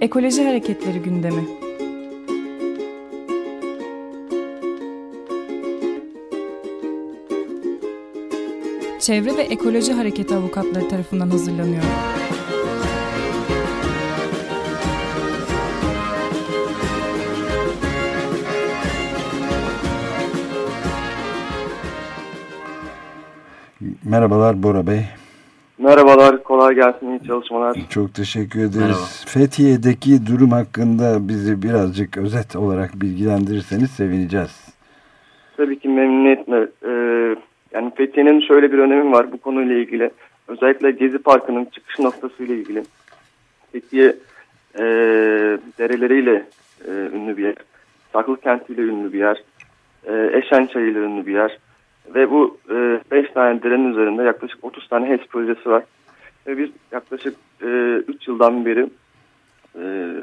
Ekoloji Hareketleri gündemi. Çevre ve Ekoloji Hareketi avukatları tarafından hazırlanıyor. Merhabalar Bora Bey. Merhabalar, kolay gelsin, iyi çalışmalar. Çok teşekkür ederiz. Merhaba. Fethiye'deki durum hakkında bizi birazcık özet olarak bilgilendirirseniz sevineceğiz. Tabii ki memnuniyetle. Ee, yani Fethiye'nin şöyle bir önemi var bu konuyla ilgili. Özellikle Gezi Parkı'nın çıkış noktası ile ilgili. Fethiye e, dereleriyle e, ünlü bir yer. Saklı kentiyle ünlü bir yer. E, Eşen ile ünlü bir yer. Ve bu 5 e, tane derenin üzerinde yaklaşık 30 tane HES projesi var. Ve biz yaklaşık 3 e, yıldan beri e,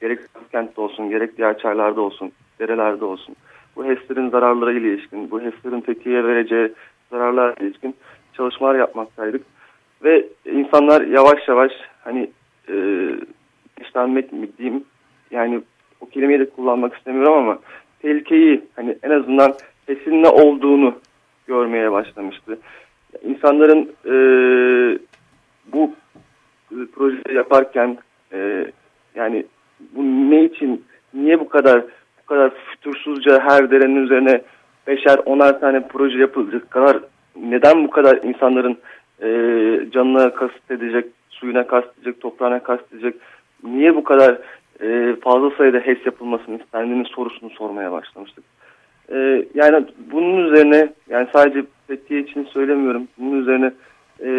gerek kentte olsun gerek diğer çaylarda olsun, derelerde olsun bu HES'lerin zararları ile ilişkin, bu HES'lerin Fethiye'ye vereceği zararlar ile ilişkin çalışmalar yapmaktaydık. Ve insanlar yavaş yavaş hani e, işlenmek mi diyeyim yani o kelimeyi de kullanmak istemiyorum ama tehlikeyi hani en azından HES'in ne olduğunu görmeye başlamıştı. İnsanların e, bu e, projeyi yaparken e, yani bu ne için, niye bu kadar bu kadar fütursuzca her derenin üzerine beşer, onar tane proje yapılacak kadar neden bu kadar insanların e, canına kast edecek, suyuna kast edecek, toprağına kast edecek, niye bu kadar e, fazla sayıda HES yapılmasını istendiğini sorusunu sormaya başlamıştık. E, yani bunun üzerine yani sadece Fethiye için söylemiyorum. Bunun üzerine e,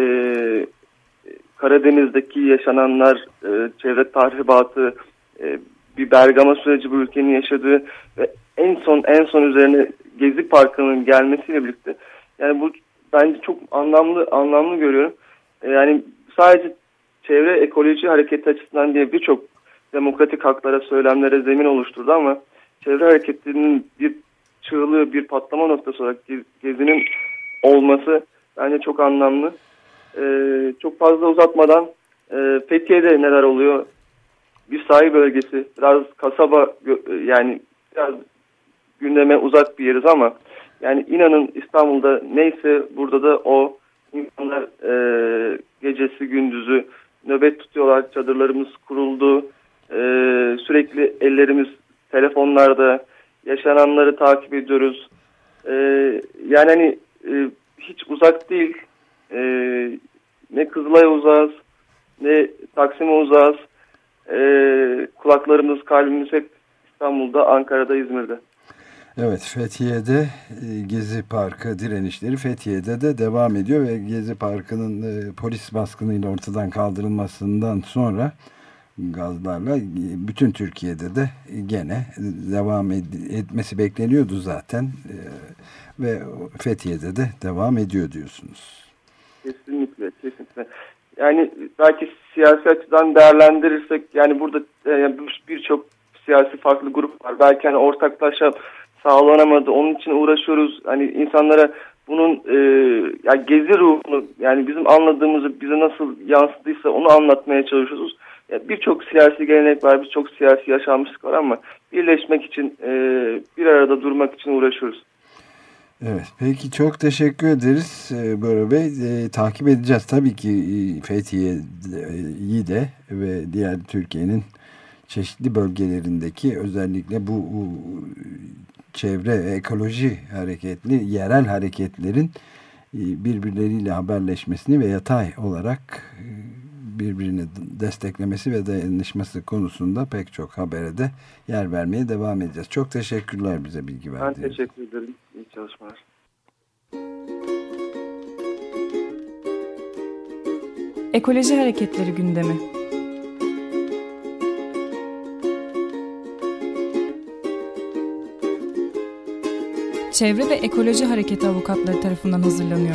Karadeniz'deki yaşananlar, e, çevre tahribatı, e, bir Bergama süreci bu ülkenin yaşadığı ve en son en son üzerine Gezi Parkı'nın gelmesiyle birlikte yani bu bence çok anlamlı anlamlı görüyorum. E, yani sadece çevre ekoloji hareketi açısından diye birçok demokratik haklara, söylemlere zemin oluşturdu ama çevre hareketinin bir çığlığı bir patlama noktası olarak gezinin olması bence çok anlamlı. Ee, çok fazla uzatmadan e, Fethiye'de neler oluyor? Bir sahil bölgesi, biraz kasaba yani biraz gündeme uzak bir yeriz ama yani inanın İstanbul'da neyse burada da o insanlar e, gecesi gündüzü nöbet tutuyorlar, çadırlarımız kuruldu, e, sürekli ellerimiz telefonlarda, yaşananları takip ediyoruz. E, yani hani e, hiç uzak değil. E, ne Kızılay'a uzağız, ne Taksim'e uzağız. E, kulaklarımız, kalbimiz hep İstanbul'da, Ankara'da, İzmir'de. Evet Fethiye'de e, Gezi Parkı direnişleri Fethiye'de de devam ediyor ve Gezi Parkı'nın e, polis baskınıyla ortadan kaldırılmasından sonra gazlarla bütün Türkiye'de de gene devam etmesi bekleniyordu zaten e, ve Fethiye'de de devam ediyor diyorsunuz. Kesinlikle, kesinlikle. Yani belki siyasi açıdan değerlendirirsek yani burada yani birçok siyasi farklı grup var. Belki hani ortaklaşa sağlanamadı. Onun için uğraşıyoruz. Hani insanlara bunun e, ya gezi ruhunu yani bizim anladığımızı bize nasıl yansıdıysa onu anlatmaya çalışıyoruz. Birçok siyasi gelenek var, birçok siyasi yaşanmışlık var ama birleşmek için, e, bir arada durmak için uğraşıyoruz. Evet, peki çok teşekkür ederiz e, Bora Bey. E, takip edeceğiz tabii ki Fethiye'yi de ve diğer Türkiye'nin çeşitli bölgelerindeki özellikle bu çevre ekoloji hareketli yerel hareketlerin birbirleriyle haberleşmesini ve yatay olarak birbirini desteklemesi ve dayanışması konusunda pek çok habere de yer vermeye devam edeceğiz. Çok teşekkürler bize bilgi verdiğiniz Ben teşekkür ederim. İyi çalışmalar. Ekoloji Hareketleri gündemi. Çevre ve Ekoloji Hareketi avukatları tarafından hazırlanıyor.